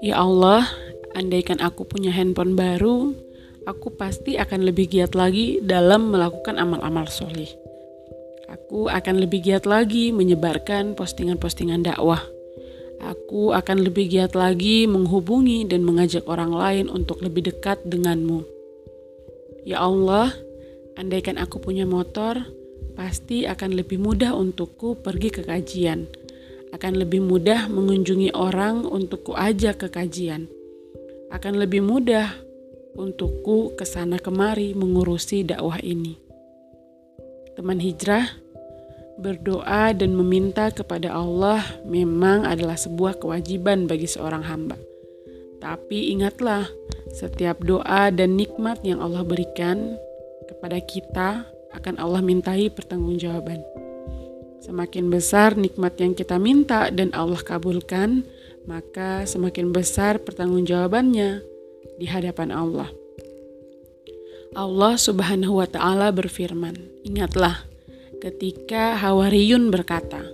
Ya Allah, andaikan aku punya handphone baru, aku pasti akan lebih giat lagi dalam melakukan amal-amal soleh. Aku akan lebih giat lagi menyebarkan postingan-postingan dakwah. Aku akan lebih giat lagi menghubungi dan mengajak orang lain untuk lebih dekat denganmu. Ya Allah, andaikan aku punya motor, pasti akan lebih mudah untukku pergi ke kajian. Akan lebih mudah mengunjungi orang untuk ku ajak ke kajian. Akan lebih mudah untukku ke sana kemari mengurusi dakwah ini. Teman hijrah, berdoa dan meminta kepada Allah memang adalah sebuah kewajiban bagi seorang hamba. Tapi ingatlah, setiap doa dan nikmat yang Allah berikan kepada kita akan Allah mintai pertanggungjawaban. Semakin besar nikmat yang kita minta dan Allah kabulkan, maka semakin besar pertanggungjawabannya di hadapan Allah. Allah Subhanahu wa taala berfirman, "Ingatlah ketika Hawariyun berkata,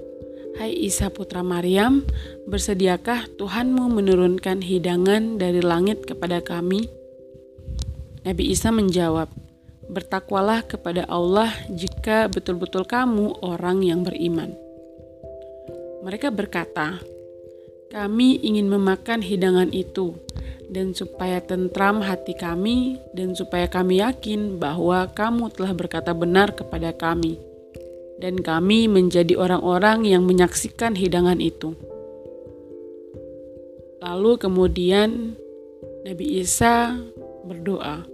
Hai Isa putra Maryam, bersediakah Tuhanmu menurunkan hidangan dari langit kepada kami? Nabi Isa menjawab, Bertakwalah kepada Allah jika betul-betul kamu orang yang beriman. Mereka berkata, Kami ingin memakan hidangan itu, dan supaya tentram hati kami, dan supaya kami yakin bahwa kamu telah berkata benar kepada kami.' dan kami menjadi orang-orang yang menyaksikan hidangan itu. Lalu kemudian Nabi Isa berdoa,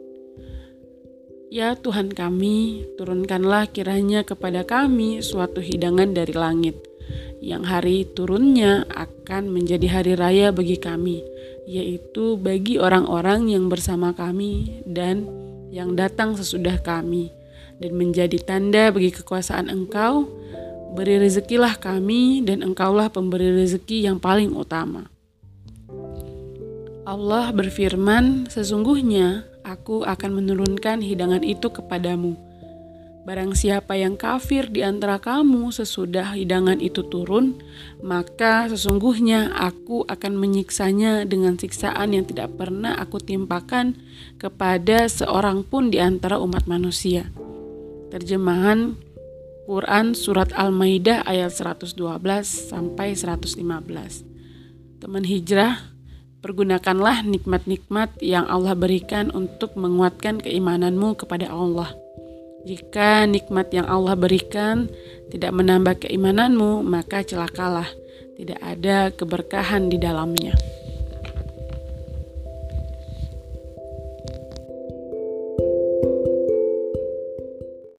"Ya Tuhan kami, turunkanlah kiranya kepada kami suatu hidangan dari langit, yang hari turunnya akan menjadi hari raya bagi kami, yaitu bagi orang-orang yang bersama kami dan yang datang sesudah kami." dan menjadi tanda bagi kekuasaan Engkau. Beri rezekilah kami, dan Engkaulah pemberi rezeki yang paling utama. Allah berfirman, "Sesungguhnya Aku akan menurunkan hidangan itu kepadamu. Barang siapa yang kafir di antara kamu sesudah hidangan itu turun, maka sesungguhnya Aku akan menyiksanya dengan siksaan yang tidak pernah Aku timpakan kepada seorang pun di antara umat manusia." Terjemahan Quran Surat Al-Maidah ayat 112 sampai 115. Teman hijrah, pergunakanlah nikmat-nikmat yang Allah berikan untuk menguatkan keimananmu kepada Allah. Jika nikmat yang Allah berikan tidak menambah keimananmu, maka celakalah, tidak ada keberkahan di dalamnya.